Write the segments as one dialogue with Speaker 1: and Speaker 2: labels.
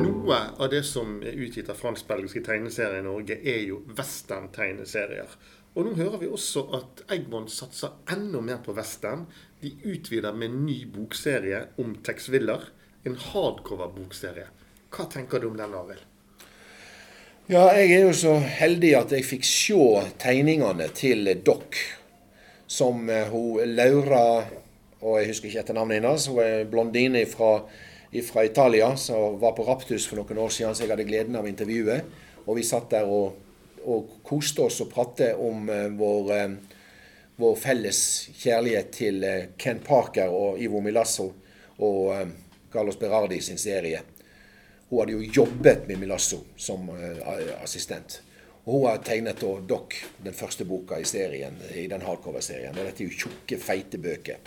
Speaker 1: Noe av det som er utgitt av fransk-belgiske tegneserier i Norge, er jo western-tegneserier. Og nå hører vi også at Egmont satser enda mer på western. De utvider med en ny bokserie om Tex Willer. En hardcover-bokserie. Hva tenker du om den, Arild?
Speaker 2: Ja, jeg er jo så heldig at jeg fikk se tegningene til Doc. Som eh, hun Laura Og jeg husker ikke etter navnet hennes. Hun er blondine fra fra Italia som var på Raptus for noen år siden, så jeg hadde gleden av intervjuet. Og vi satt der og, og koste oss og pratet om uh, vår, uh, vår, felles kjærlighet til uh, Ken Parker og Ivo Milasso og Carlos Berardi sin serie. Hun hadde jo jobbet med Milasso som assistent. Og hun har tegnet Doc, den første boka i serien, i den hardcover-serien. Og dette er jo tjukke, feite bøker.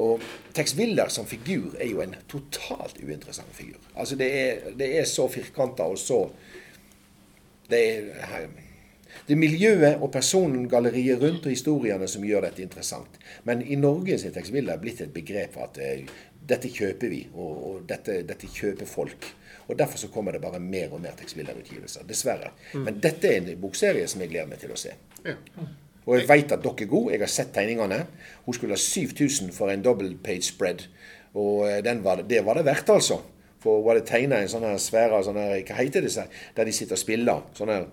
Speaker 2: Og Tex Willer som figur er jo en totalt uinteressant figur. Altså Det er, det er så firkanta og så det er, det er miljøet og persongalleriet rundt og historiene som gjør dette interessant. Men i Norge er Tex Willer blitt et begrep for at uh, dette kjøper vi, og, og dette, dette, kjøper folk. Og Derfor så kommer det bare mer og mer Tex Willer-utgivelser. Dessverre. Mm. Men dette er en bokserie som jeg gleder meg til å se. Ja. Og jeg veit at dere er gode. Jeg har sett tegningene. Hun skulle ha 7000 for en double page spread. Og eh, var, det var det verdt, altså. For hun hadde tegna en sånn svære sånn her, Hva heter det der de sitter og spiller? Sånn her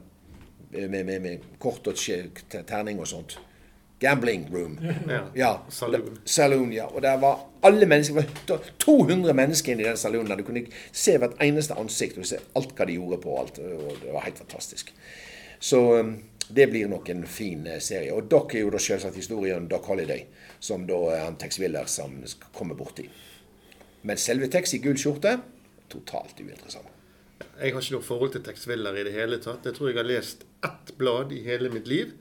Speaker 2: med, med, med kort og terning og sånt. Gambling room. Ja. ja. Saloon. Saloon. ja. Og der var alle mennesker, det var 200 mennesker inne i den saloonen. Du kunne se hvert eneste ansikt og se alt hva de gjorde på alt. Og det var helt fantastisk. Så um, det blir nok en fin eh, serie. Og Doc er jo da selvsagt historien Doc Holiday, som da han Tex Willer som kommer borti. Men selve Tex i gul skjorte totalt uinteressant.
Speaker 1: Jeg har ikke noe forhold til Tex Willer i det hele tatt. Jeg tror jeg har lest ett blad i hele mitt liv.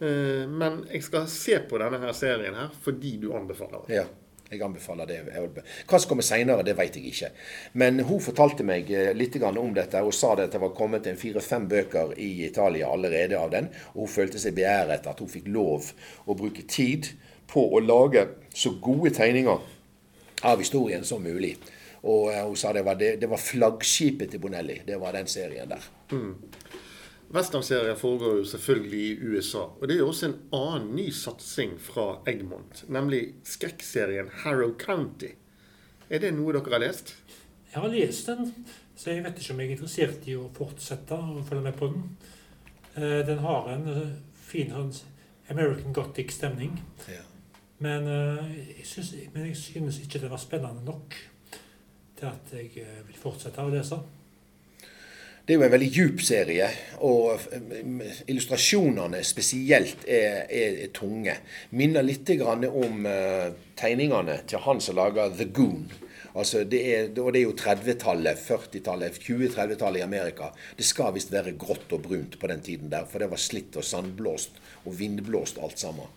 Speaker 1: Eh, men jeg skal se på denne her serien her fordi du anbefaler
Speaker 2: det. Ja. Jeg anbefaler det. Hva som kommer seinere, det vet jeg ikke. Men hun fortalte meg eh, litt om dette. Hun sa det at det var kommet en fire-fem bøker i Italia allerede av den. Og hun følte seg beæret at hun fikk lov å bruke tid på å lage så gode tegninger av historien som mulig. Og eh, hun sa det var, det, det var flaggskipet til Bonelli. Det var den serien der. Mm.
Speaker 1: Westernserien foregår jo selvfølgelig i USA. Og det er jo også en annen ny satsing fra Egmont, nemlig skrekkserien Harrow County. Er det noe dere har lest?
Speaker 3: Jeg har lest den, så jeg vet ikke om jeg er interessert i å fortsette å følge med på den. Eh, den har en eh, fin sånn American Gothic-stemning. Ja. Men, eh, men, jeg synes ikke det var spennende nok til at jeg vil fortsette å lese.
Speaker 2: Det er jo en veldig djup serie, og eh, illustrasjonene spesielt er, er, er tunge. Minner litt om uh, tegningene til han som lager The Goon. Altså det er, og det er jo 30-tallet, 40-tallet, 20-30-tallet i Amerika. Det skal visst være grått og brunt på den tiden der, for det var slitt og sandblåst og vindblåst alt sammen.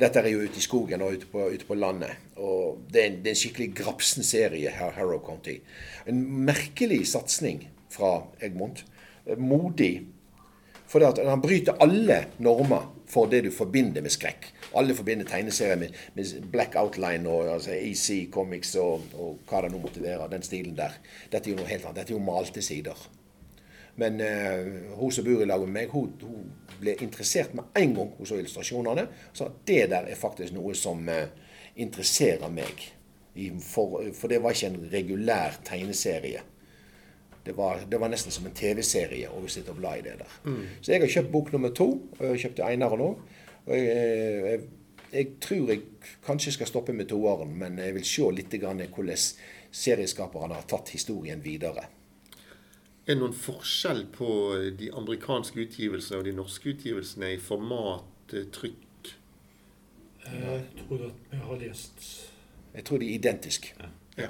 Speaker 2: Dette er jo ute i skogen og ute på, ute på landet. og Det er en, det er en skikkelig grapsen serie, Harrow County. En merkelig satsing fra Egmont. Modig. For han bryter alle normer for det du forbinder med skrekk. Alle forbinder tegneserier med, med, black outline og altså AC Comics og, og, hva det nå være. Den stilen der. Dette er jo noe helt annet. Dette er jo malte sider. Men uh, hun som bor i lag med meg, hun, hun, ble interessert med en gang hun så illustrasjonene. Så det der er faktisk noe som uh, interesserer meg. For, for, det var ikke en regulær tegneserie. Det var, det var, nesten som en TV-serie å sitte og bla i det der. Mm. Så jeg har kjøpt bok nummer to. Og jeg har kjøpt Einar nå. Og jeg, jeg, jeg, tror jeg kanskje skal stoppe med toeren, men jeg vil se litt hvordan serieskaperne har tatt historien videre.
Speaker 1: Er det noen forskjell på de amerikanske utgivelsene og de norske utgivelsene i format, eh, trykk?
Speaker 3: Jeg tror at vi har lest
Speaker 2: Jeg tror de er identiske. Ja.
Speaker 3: Ja.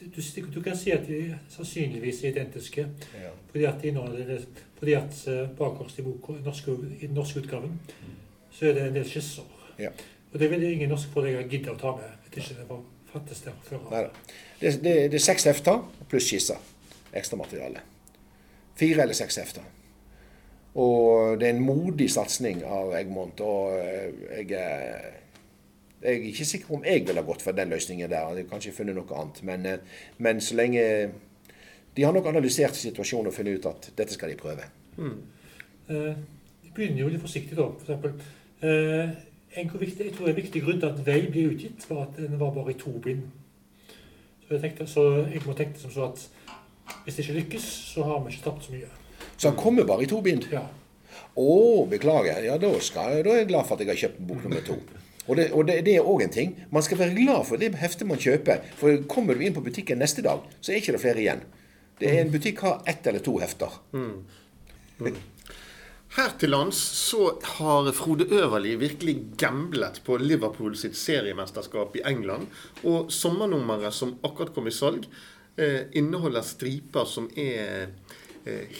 Speaker 3: Eh, du, du, kan si at de sannsynligvis er identiske. Ja. Fordi at, inneholder, fordi at uh, bakerst i boka, i den norske utgaven, så er det en del skisser. Ja. Og det vil ingen norske forlegger gidde å ta med. Vet ikke det var fattes der før.
Speaker 2: Det, det, det er seks hefter pluss skisser. Ekstramateriale. Fire eller seks hefter. Og det er en modig satsing av Egmont. Og eh, jeg jeg er ikke sikker på om jeg ville gått for den løsningen der. Jeg kanskje funnet noe annet. Men, eh, men så lenge De har nok analysert situasjonen og funnet ut at dette skal de prøve.
Speaker 3: Eh, Vi begynner jo litt forsiktig, da. For eksempel, eh, en, viktig, jeg tror en viktig grunn til at Vei ble utgitt, var at den var bare i to bind. Så jeg, tenkte, så jeg må tenke som så at hvis det ikke lykkes, så har vi ikke tapt så mye.
Speaker 2: Så han kommer bare i to bind.
Speaker 3: Ja.
Speaker 2: Å, beklager. Ja, da, skal, da er jeg glad for at jeg har kjøpt bok nummer to. Og det, og det, det er òg en ting. Man skal være glad for det heftet man kjøper. For kommer du inn på butikken neste dag, så er ikke det flere igjen. Det er En butikk har ett eller to hefter.
Speaker 1: Her til lands så har Frode Øverli virkelig gamblet på Liverpool sitt seriemesterskap i England. Og sommernummeret som akkurat kom i salg, eh, inneholder striper som er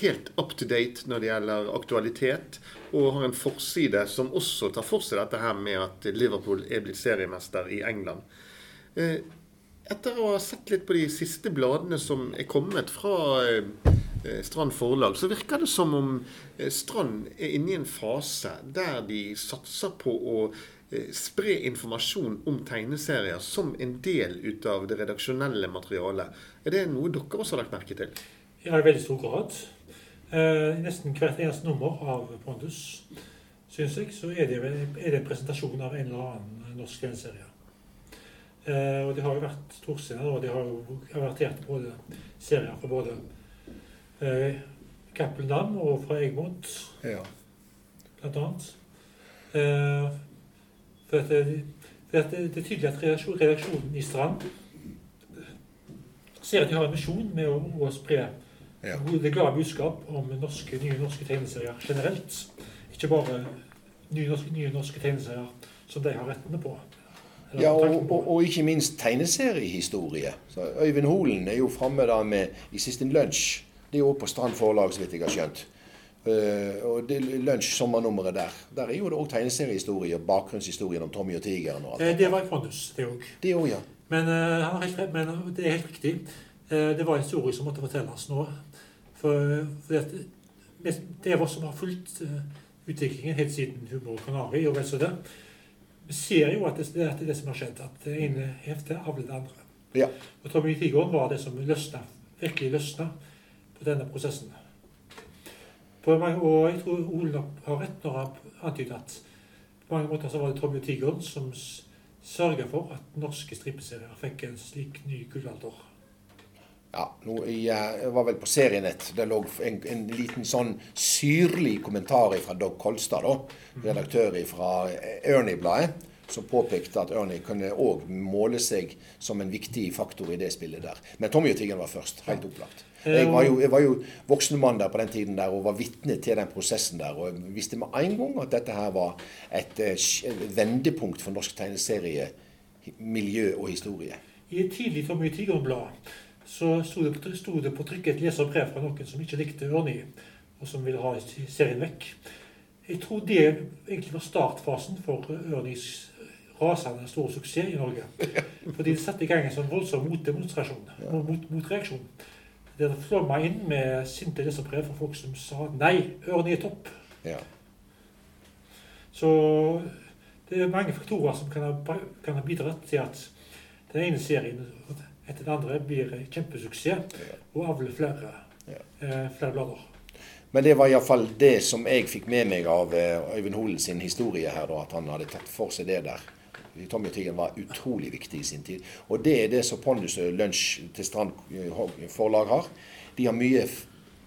Speaker 1: helt up to date når det gjelder aktualitet, og har en forside som også tar for seg dette her med at Liverpool er blitt seriemester i England. Eh, etter å ha sett litt på de siste bladene som er kommet fra eh, eh, Strand Forlag, så virker det som om eh, Strand er inne i en fase der de satser på å eh, spre informasjon om tegneserier som en del ut av det redaksjonelle materialet. Er det noe dere også har lagt merke til?
Speaker 3: Ja, i veldig stor grad. Eh, I nesten hvert eneste nummer av Pondus, syns jeg, så er det, er det en presentasjon av en eller annen norsk tegneserie. Eh, og det har jo vært storscener, og det har jo avertert både serier fra både eh, Cappelen Dam og fra Egmont,
Speaker 2: Ja.
Speaker 3: blant annet. Eh, for at det, for at det, det er tydelig at redaksjonen i Strand ser at de har en misjon med å, å spre
Speaker 2: Ja.
Speaker 3: det glade budskap om norske, nye norske tegneserier generelt. Ikke bare nye norske, nye norske tegneserier som de har rettene på.
Speaker 2: Ja, og, og, og ikke minst tegneseriehistorie. Så Øyvind Holen er jo framme da med i siste lunsj. Det er jo på Strand Forlag, så vidt jeg har skjønt. Uh, og det lunsj sommernummeret der. Der er jo det òg tegneseriehistorie og bakgrunnshistorien om Tommy og tigeren og alt.
Speaker 3: Det, det var i Pondus, det òg.
Speaker 2: Ja.
Speaker 3: Men, uh, men det er helt riktig. Eh, det var en historie som måtte fortelles nå. For, for det, det er oss som har fulgt eh, utviklingen helt siden Humor Kanari og vel så det. Vi ser jo at det, det er det som har skjedd. At det ene heftet avler det andre.
Speaker 2: Ja.
Speaker 3: Og Tommy Tigeren var det som løsna, virkelig løsna på denne prosessen. På mange, og jeg tror Ole har rett når han antyder at på mange måter så var det Tommy Tigeren som sørga for at norske strippeserier fikk en slik ny gullalder.
Speaker 2: Ja, eh, jeg var vel på Serienett. Det lå en, en liten sånn syrlig kommentar fra Dog Kolstad, da, redaktør fra Ernie-bladet, som påpekte at Ernie kunne òg måle seg som en viktig faktor i det spillet der. Men Tommy og Tiggen var først. Helt opplagt. Jeg var, jo, jeg var jo voksen mann der på den tiden der og var vitne til den prosessen der. Og jeg visste med en gang at dette her var et, eh, et vendepunkt for norsk tegneserie, miljø og historie.
Speaker 3: I et tidlig Tommy Tigeren-blad så sto det, sto det på trykk et leserbrev fra noen som ikke likte Ørni, og som ville ha serien vekk. Jeg tror det egentlig var startfasen for Ørnis rasende store suksess i Norge. Fordi det satte i gang en sånn voldsom motdemonstrasjon, mot, motreaksjon. Der det flomma inn med sinte leserbrev fra folk som sa nei, Ørni er topp.
Speaker 2: Ja.
Speaker 3: Så det er mange faktorer som kan ha, kan ha bidratt til at den ene serien etter den andre blir kjempesuksess og avler flere, eh, flere blader.
Speaker 2: Men det var iallfall det som jeg fikk med meg av eh, Øyvind Holen sin historie her, da, at han hadde tatt for seg det der. Tommy og var utrolig viktig i sin tid. Og det er det som Pondus og Lunsj til Strand eh, forlag har. De har mye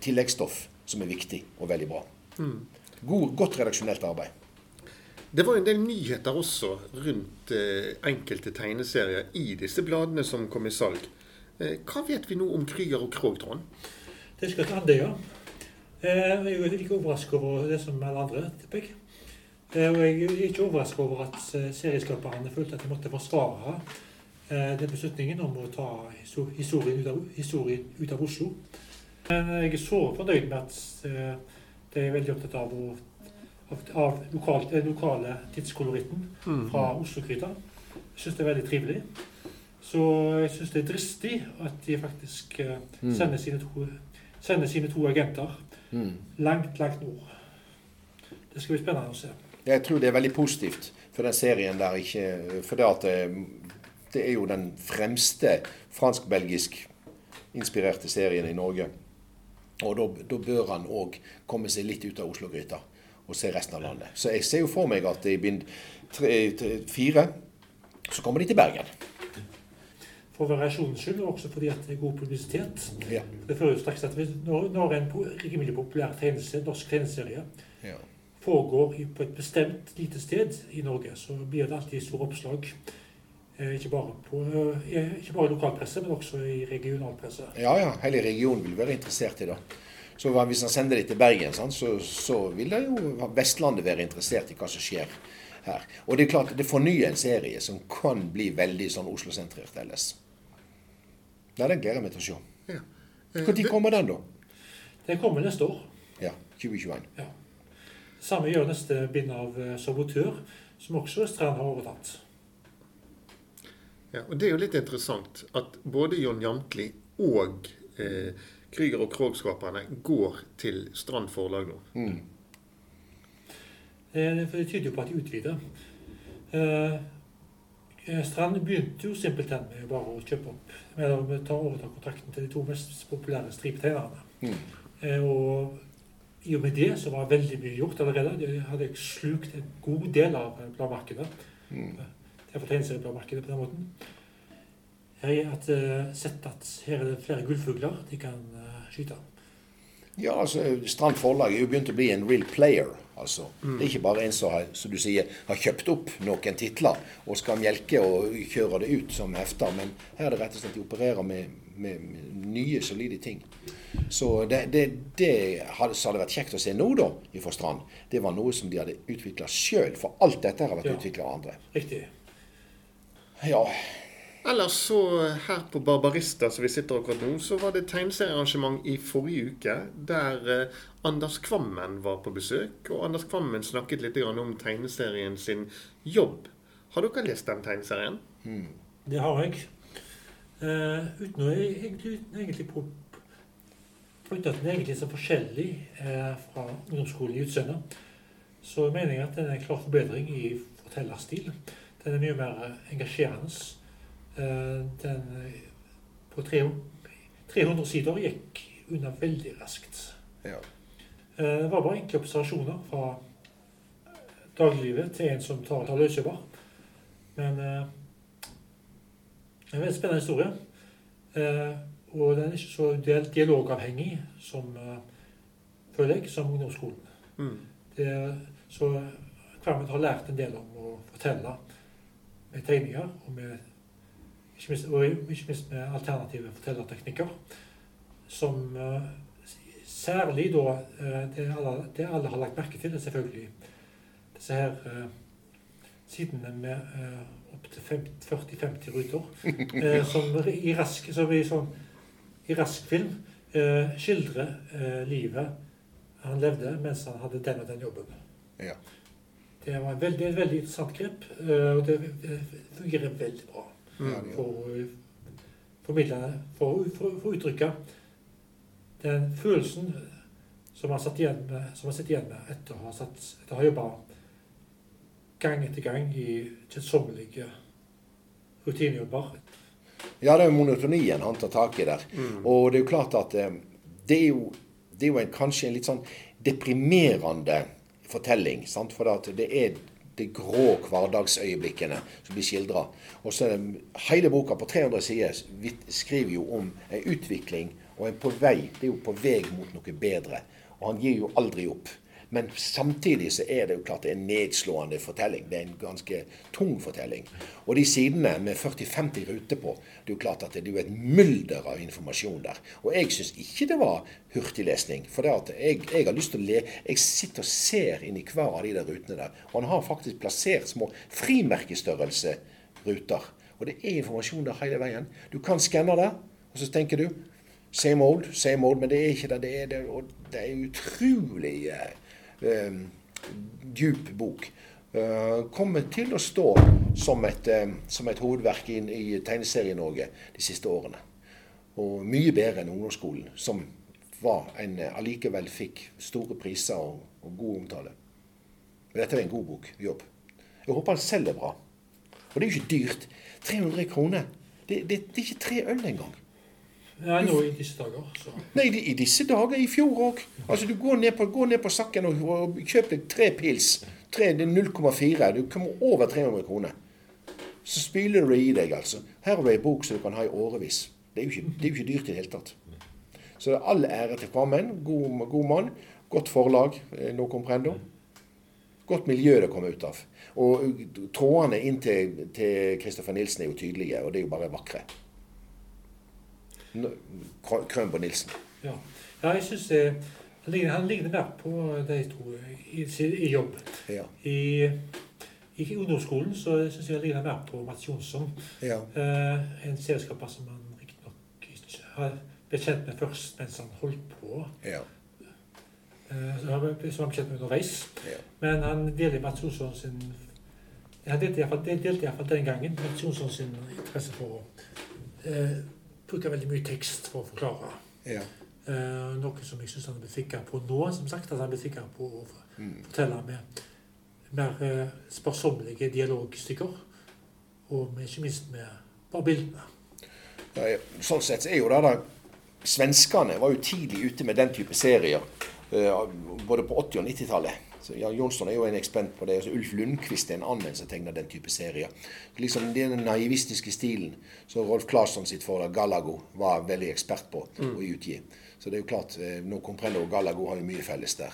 Speaker 2: tilleggsstoff som er viktig og veldig bra. God, godt redaksjonelt arbeid.
Speaker 1: Det var en del nyheter også rundt eh, enkelte tegneserier i disse bladene som kom i salg. Eh, hva vet vi nå om Krüger og Krogh, Trond?
Speaker 3: Det skal til Andøya. Eh, Jeg er like overrasket over det som alle andre, tipper jeg. Og jeg er ikke overrasket over at serieskaperne følte at de måtte forsvare den beslutningen om å ta historien ut av, historien ut av Oslo. Men jeg er så fornøyd med at de er veldig opptatt av, å, av, lokalt, den lokale tidskoloritten fra Oslo-gryta. Jeg syns det er veldig trivelig. Så jeg syns det er dristig at de faktisk eh,
Speaker 2: Mm.
Speaker 3: sender, sine to, sender sine to agenter
Speaker 2: Mm.
Speaker 3: langt, langt nord. Det skal bli spennende å se.
Speaker 2: Jeg tror det er veldig positivt for den serien der ikke For det at det, det er jo den fremste fransk-belgisk inspirerte serien i Norge. Og da, da bør han òg komme seg litt ut av Oslo-gryta og se resten av landet. Så jeg ser jo for meg at i bind fire så kommer de til Bergen.
Speaker 3: For variasjonens skyld, og også fordi at det er god publisitet.
Speaker 2: Ja.
Speaker 3: Det fører jo straks at når, når en rimelig populær tegnelse, norsk tegneserie
Speaker 2: Ja.
Speaker 3: foregår på et bestemt lite sted i Norge, så blir det alltid store oppslag. Eh, Ikke bare, på, eh, ikke bare i lokalpresse, men også i regionalpresse.
Speaker 2: Ja, ja, hele regionen vil være interessert i det. Så hvis han sender det til Bergen, sant, så, så vil det jo Vestlandet være interessert i hva som skjer her. Og det er klart, det fornyer en serie som kan bli veldig sånn Oslo-sentrert ellers. Ja, den gleder jeg meg til å se.
Speaker 1: Ja. Eh,
Speaker 2: Når kommer den, da?
Speaker 3: Den kommer neste år.
Speaker 2: Ja, 2021.
Speaker 3: Ja. Samme gjør neste bind av eh, Sabotør, som også Strand har overtatt.
Speaker 1: Ja, og Det er jo litt interessant at både John Jamtli og eh, Krüger og Krog-skaperne går til Strand forlag nå.
Speaker 2: Mm.
Speaker 3: Eh, det tyder jo på at de utvider. Eh, eh, Strand begynte jo simpelthen med bare å kjøpe opp med å ta overta kontrakten til de to mest populære stripetegnerne.
Speaker 2: Mm.
Speaker 3: Eh, Og i og med det så var veldig mye gjort allerede. De hadde slukt en god del av bladmarkedet.
Speaker 2: Mm.
Speaker 3: Derfor tegneseriebladmarkedet på den måten. Her er at, eh, sett at her er det flere gullfugler de kan eh, skyte.
Speaker 2: Ja, altså, Strand Forlag er jo begynt å bli en real player. altså. Det er ikke bare en som har, som du sier, har kjøpt opp noen titler og skal melke og kjøre det ut som hefter, men her er det rett og slett de opererer med, med, med nye, solide ting. Så det, det, det hadde, hadde vært kjekt å se nå, da, fra Strand, det var noe som de hadde utvikla sjøl. For alt dette har vært
Speaker 3: Ja.
Speaker 2: utvikla av andre.
Speaker 3: Riktig.
Speaker 2: Ja,
Speaker 1: Ellers så her på Barbarista, som vi sitter akkurat nå, så var det tegneseriearrangement i forrige uke der eh, Anders Kvammen var på besøk. Og Anders Kvammen snakket litt om tegneserien sin jobb. Har dere lest den tegneserien?
Speaker 3: Det har jeg. Uh, uten å egentlig, uten egentlig på, uten at den egentlig er så forskjellig uh, fra ungdomsskolen i utseende, så mener jeg at den er en klar forbedring i fortellerstil. Den er mye mer engasjerende. Eh, den eh, på tre, 300 sider gikk unna veldig raskt.
Speaker 2: ja.
Speaker 3: Eh, Det var bare enkle observasjoner fra dagliglivet til en som tar, tar løsjobber. Men det er en veldig spennende historie. Og den er ikke så dial- dialogavhengig som føler jeg, som ungdomsskolen.
Speaker 1: Mm.
Speaker 3: Det, så Kvammen har lært en del om å fortelle med tegninger, og, med, ikke minst, og ikke minst med alternative fortellerteknikker. Som eh, særlig da eh, det alle, det alle har lagt merke til, er selvfølgelig disse her eh, sidene med opptil 40-50 ruter. Som i rask, som i, sånn, i rask film skildrer livet han levde mens han hadde den og den jobben.
Speaker 2: Ja.
Speaker 3: Det var en veldig, veldig interessant grep, og det fungerer veldig bra
Speaker 1: Mm.
Speaker 3: For å formidle, for, å- for, for å uttrykke den følelsen som man satt igjen med, som sitter igjen med etter å ha, satt, etter å ha jobba gang etter gang i kjedsommelige rutinejobber.
Speaker 2: Ja, det er jo monotonien han tar tak i der.
Speaker 1: Mm.
Speaker 2: Og det er jo klart at eh, det er jo, det er jo en, kanskje en litt sånn deprimerende fortelling. Sant? For det er de grå hverdagsøyeblikkene som blir skildra. Og så hele boka på 300 sider vi- skriver jo om en utvikling og en på vei. Det er jo på vei mot noe bedre. Og han gir jo aldri opp. Men samtidig så er det jo klart det er en nedslående fortelling. Det er en ganske tung fortelling. Og de sidene med 40-50 ruter på, det er jo klart at det er jo et mylder av informasjon der. Og jeg syns ikke det var hurtiglesning. For det at jeg, jeg har lyst til å le Jeg sitter og ser inn i hver av de der rutene der. Og han har faktisk plassert små frimerkestørrelse ruter. Og det er informasjon der hele veien. Du kan skanne det, og så tenker du Same old, same old, men det er ikke det. Det er, det, og det er utrolig eh, djup bok. Uh, kommer til å stå som et, uh, som et hovedverk i, i Tegneserie-Norge de siste årene. Og mye bedre enn ungdomsskolen, som var en, uh, allikevel fikk store priser og, og god omtale. Men dette er en god bok. Jobb. Jeg håper han selger bra. Og det er jo ikke dyrt. 300 kroner. Det, det, det er ikke tre øl engang.
Speaker 3: Ja, nå i disse dager. Så.
Speaker 2: Nei, i disse dager. I fjor òg. Altså, du går ned på, går ned på Sakken og, kjøper deg tre pils. Tre, det er 0,4. Du kommer over 300 kroner. Så spyler du det i deg, altså. Her har du ei bok som du kan ha i årevis. Det er jo ikke, det er jo ikke dyrt i det hele tatt. Så det er all ære til Kvammen. God, god mann. Godt forlag. eh, No comprendo. Godt miljø det kommer ut av. Og trådene inn til, til Kristoffer Nilsen er jo tydelige, og det er jo bare vakre. N- Krønbo Nilsen.
Speaker 3: Ja. ja, jeg syns det han ligner, han ligner mer på de to i, i jobb.
Speaker 2: Ja.
Speaker 3: I, i ungdomsskolen så syns jeg han ligner mer på Mats Jonsson.
Speaker 2: ja.
Speaker 3: Eh, en selskaper som han riktignok ikke har blitt kjent med først mens han holdt på.
Speaker 2: ja.
Speaker 3: Eh, som han ble kjent med underveis.
Speaker 2: Ja.
Speaker 3: Men han deler Mats Jonsson sin Han delte iallfall den gangen Mats Jonsson sin interesse for å eh, bruke veldig mye tekst for å forklare.
Speaker 2: ja.
Speaker 3: Uh, noe som jeg syns han er flinkere på nå. som sagt, at han er blitt flinkere på å
Speaker 2: Mm.
Speaker 3: fortelle med mer uh, sparsommelige dialogstykker. Og med, ikke minst med bare bildene.
Speaker 2: Ja, ja. Sånn sett er jo det da Svenskene var jo tidlig ute med den type serier. Uh, både på 80- og 90-tallet. Så Jan Jonsson er jo en ekspert på det. Altså, Ulf Lundqvist er en annen som tegner den type serier. Liksom Den naivistiske stilen som Rolf Claesson sitt forlag Galago var veldig ekspert på å utgi. Så det er jo klart, eh, nå Comprello og Galago har jo mye felles der.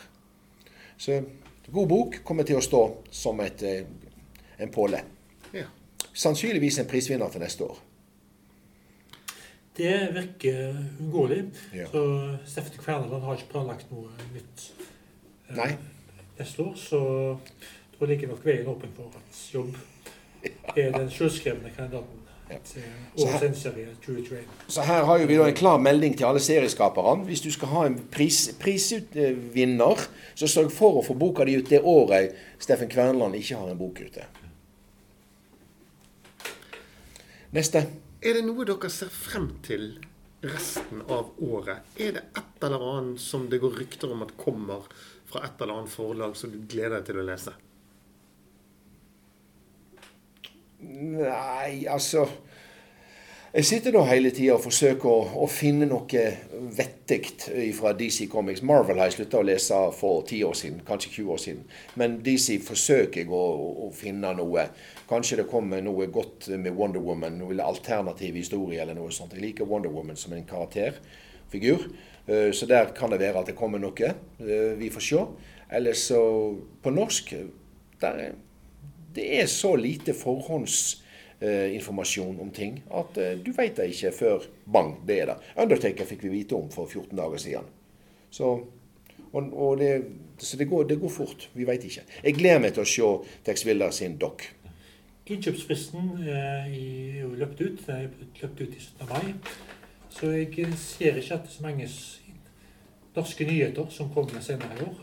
Speaker 2: Så god bok kommer til å stå som et, eh, en påle.
Speaker 1: Ja.
Speaker 2: Sannsynligvis en prisvinner til neste år.
Speaker 3: Det virker uunngåelig.
Speaker 2: Ja.
Speaker 3: Så Steffen Kverneland har ikke planlagt noe nytt
Speaker 2: Nei.
Speaker 3: Neste år. Så da ligger nok veien åpen for hans jobb. Er den selvskrevne kandidaten
Speaker 2: Ja. Så her-
Speaker 3: årets endserie 2021.
Speaker 2: Så her har jo vi da en klar melding til alle serieskaperne. Hvis du skal ha en pris, prisutvinner, så sørg for å få boka di ut det året Steffen Kverneland ikke har en bok ute. Neste.
Speaker 1: Er det noe dere ser frem til resten av året? Er det et eller annet som det går rykter om at kommer fra et eller annet forlag som du gleder deg til å lese?
Speaker 2: Nei, altså Jeg sitter nå hele tida og forsøker å, å finne noe vettig fra DC Comics. Marvel har jeg slutta å lese for 10 år siden, kanskje 20 år siden. Men DC forsøker jeg å, å finne noe. Kanskje det kommer noe godt med Wonder Woman, noe alternativ historie eller noe sånt. Jeg liker Wonder Woman som en karakterfigur. Eh, Så der kan det være at det kommer noe. Eh, Vi får se. Ellers så På norsk der er det er så lite forhåndsinformasjon om ting at eh, du vet det ikke før bang, det er det. Undertaker fikk vi vite om for 14 dager siden. Så, og, og det, så det, går, det går fort. Vi vet ikke. Jeg gleder meg til å se Tex Willer sin dokk.
Speaker 3: Innkjøpsfristen eh, er jo løpt ut. Den er løpt ut i 17. mai. Så jeg ser ikke at det er så mange norske nyheter som kommer senere i år.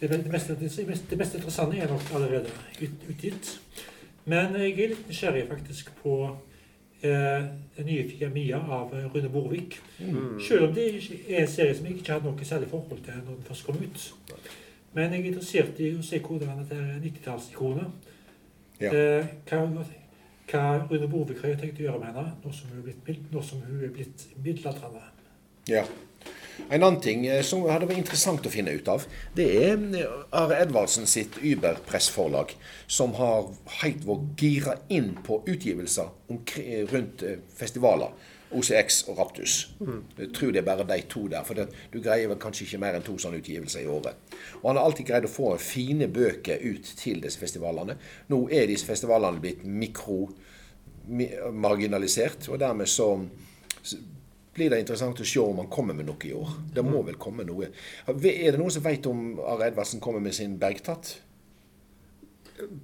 Speaker 3: Det, mest, det, mest, interessante er nok allerede ut, utgitt. Men jeg er litt nysgjerrig faktisk på eh, den nye Fia Mia av Rune Borvik. Selv om det er en serie som jeg ikke hadde noe særlig forhold til når den først kom ut. Men jeg er interessert i å se hvordan dette 90-tallsikonet
Speaker 2: Ja.
Speaker 3: Eh, hva, hva Rune Borvik har tenkt å gjøre med henne nå som hun er blitt, nå som hun er blitt middelaldrende.
Speaker 2: Ja. En annen ting eh, som hadde vært interessant å finne ut av, det er eh, Are Edvardsen sitt Uber-pressforlag, som har helt vår gira inn på utgivelser rundt eh, festivaler. OCX og Raptus. Jeg tror det er bare de to der. For det, du greier vel kanskje ikke mer enn to sånne utgivelser i året. Og han har alltid greid å få fine bøker ut til disse festivalene. Nå er disse festivalene blitt mikro-marginalisert, og dermed så blir det interessant å se om han kommer med noe i år. Det må vel komme noe. Er det noen som vet om Are Edvardsen kommer med sin bergtatt?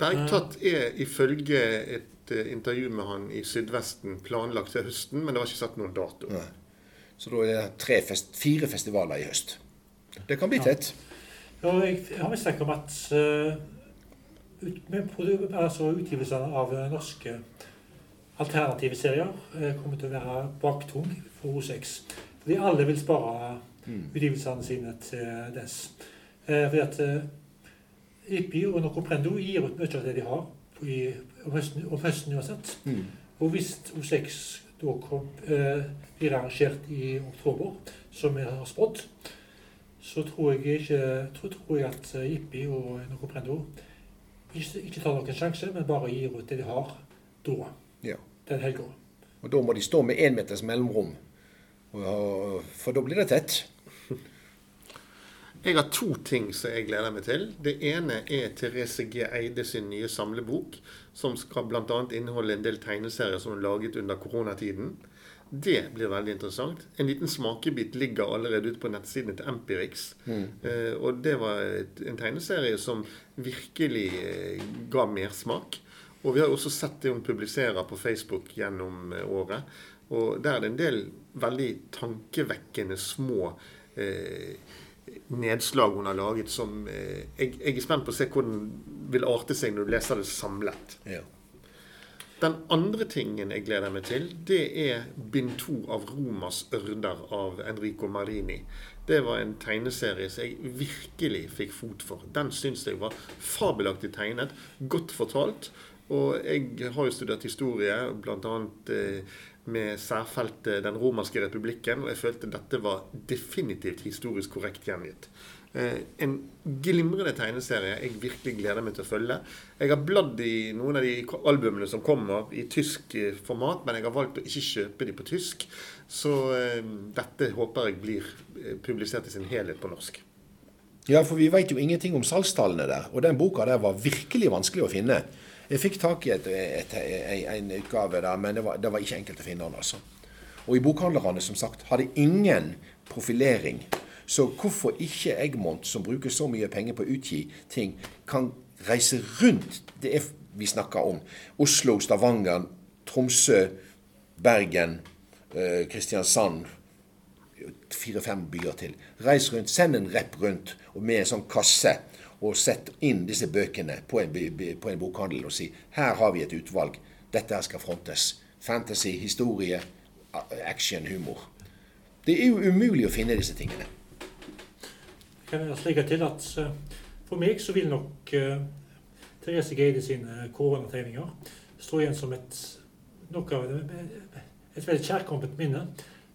Speaker 1: Bergtatt er ifølge et eh, intervju med han i Sydvesten planlagt til høsten, men det var ikke satt noen dato.
Speaker 2: Nei. Så da er det tre fest, fire festivaler i høst. Det kan bli
Speaker 3: Ja.
Speaker 2: tett.
Speaker 3: Og jeg har mistanke om at uh, ut, med, produ- altså utgivelsene av norske norske alternative serier eh, kommer til å være baktung for O6. Fordi alle vil spare utgivelsene sine til dess. Eh, fordi at eh, Ippi og Noco Prendo gir ut mye av det de har i, om, høsten, om høsten uansett.
Speaker 2: Mm.
Speaker 3: Og hvis O6 da kom, eh, blir arrangert i oktober, som vi har spådd, så tror jeg ikke tror, tror jeg at eh, og Noco Prendo ikke, ikke tar noen sjanse, men bare gir ut det de har da.
Speaker 2: Ja.
Speaker 3: Den helga.
Speaker 2: Og da må de stå med én meters mellomrom, for da blir det tett.
Speaker 1: Jeg har to ting som jeg gleder meg til. Det ene er Therese G. Eide sin nye samlebok, som skal bl.a. inneholde en del tegneserier som hun laget under koronatiden. Det blir veldig interessant. En liten smakebit ligger allerede ute på nettsidene til Empirix. Eh, og det var et, en tegneserie som virkelig eh, ga mersmak. Og vi har også sett det hun publiserer på Facebook gjennom eh, året. Og der er det en del veldig tankevekkende små eh, nedslag hun har laget som eh, jeg, jeg er spent på å se hvordan vil arte seg når du leser det samlet.
Speaker 2: Ja.
Speaker 1: Den andre tingen jeg gleder meg til, det er bind to av Romas ørder av Enrico Marini. Det var en tegneserie som jeg virkelig fikk fot for. Den syns jeg var fabelaktig tegnet, godt fortalt. Og jeg har jo studert historie, bl.a. Eh, med særfeltet Den romerske republikken, og jeg følte dette var definitivt historisk korrekt gjengitt. Eh, en glimrende tegneserie jeg virkelig gleder meg til å følge. Jeg har bladd i noen av de albumene som kommer i tysk eh, format, men jeg har valgt å ikke kjøpe de på tysk. Så dette håper jeg blir publisert i sin helhet på norsk.
Speaker 2: Ja, for vi veit jo ingenting om salgstallene der. Og den boka der var virkelig vanskelig å finne. Jeg fikk tak i et, et, et, en utgave der, men det var, det var ikke enkelt å finne den. altså. Og i bokhandlerne, som sagt, hadde ingen profilering. Så hvorfor ikke Egmont, som bruker så mye penger på å utgi ting, kan reise rundt det er vi snakker om? Oslo, Stavanger, Tromsø, Bergen, eh, Kristiansand fire-fem byer til. Reis rundt, send en rep rundt og med en sånn kasse, og sette inn disse bøkene på en, på en bokhandel og si her har vi et utvalg. Dette her skal frontes. Fantasy, historie, action, humor. Det er jo umulig å finne disse tingene.
Speaker 3: Jeg kan også legge til at eh, for meg så vil nok uh, Therese Geide sine koronategninger stå igjen som et noe av det, et veldig kjærkomment minne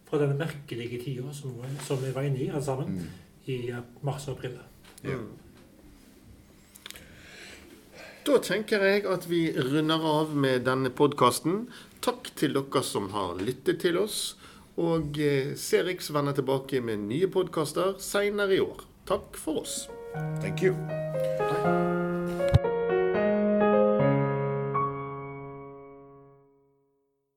Speaker 3: fra denne merkelige tida som, som vi var inne i alle sammen i eh, mars og april.
Speaker 2: Ja.
Speaker 1: Da tenker jeg at vi runder av med denne podkasten. Takk til dere som har lyttet til oss. Og se Serix vender tilbake med nye podkaster seinere i år. Takk for oss.
Speaker 2: Thank you.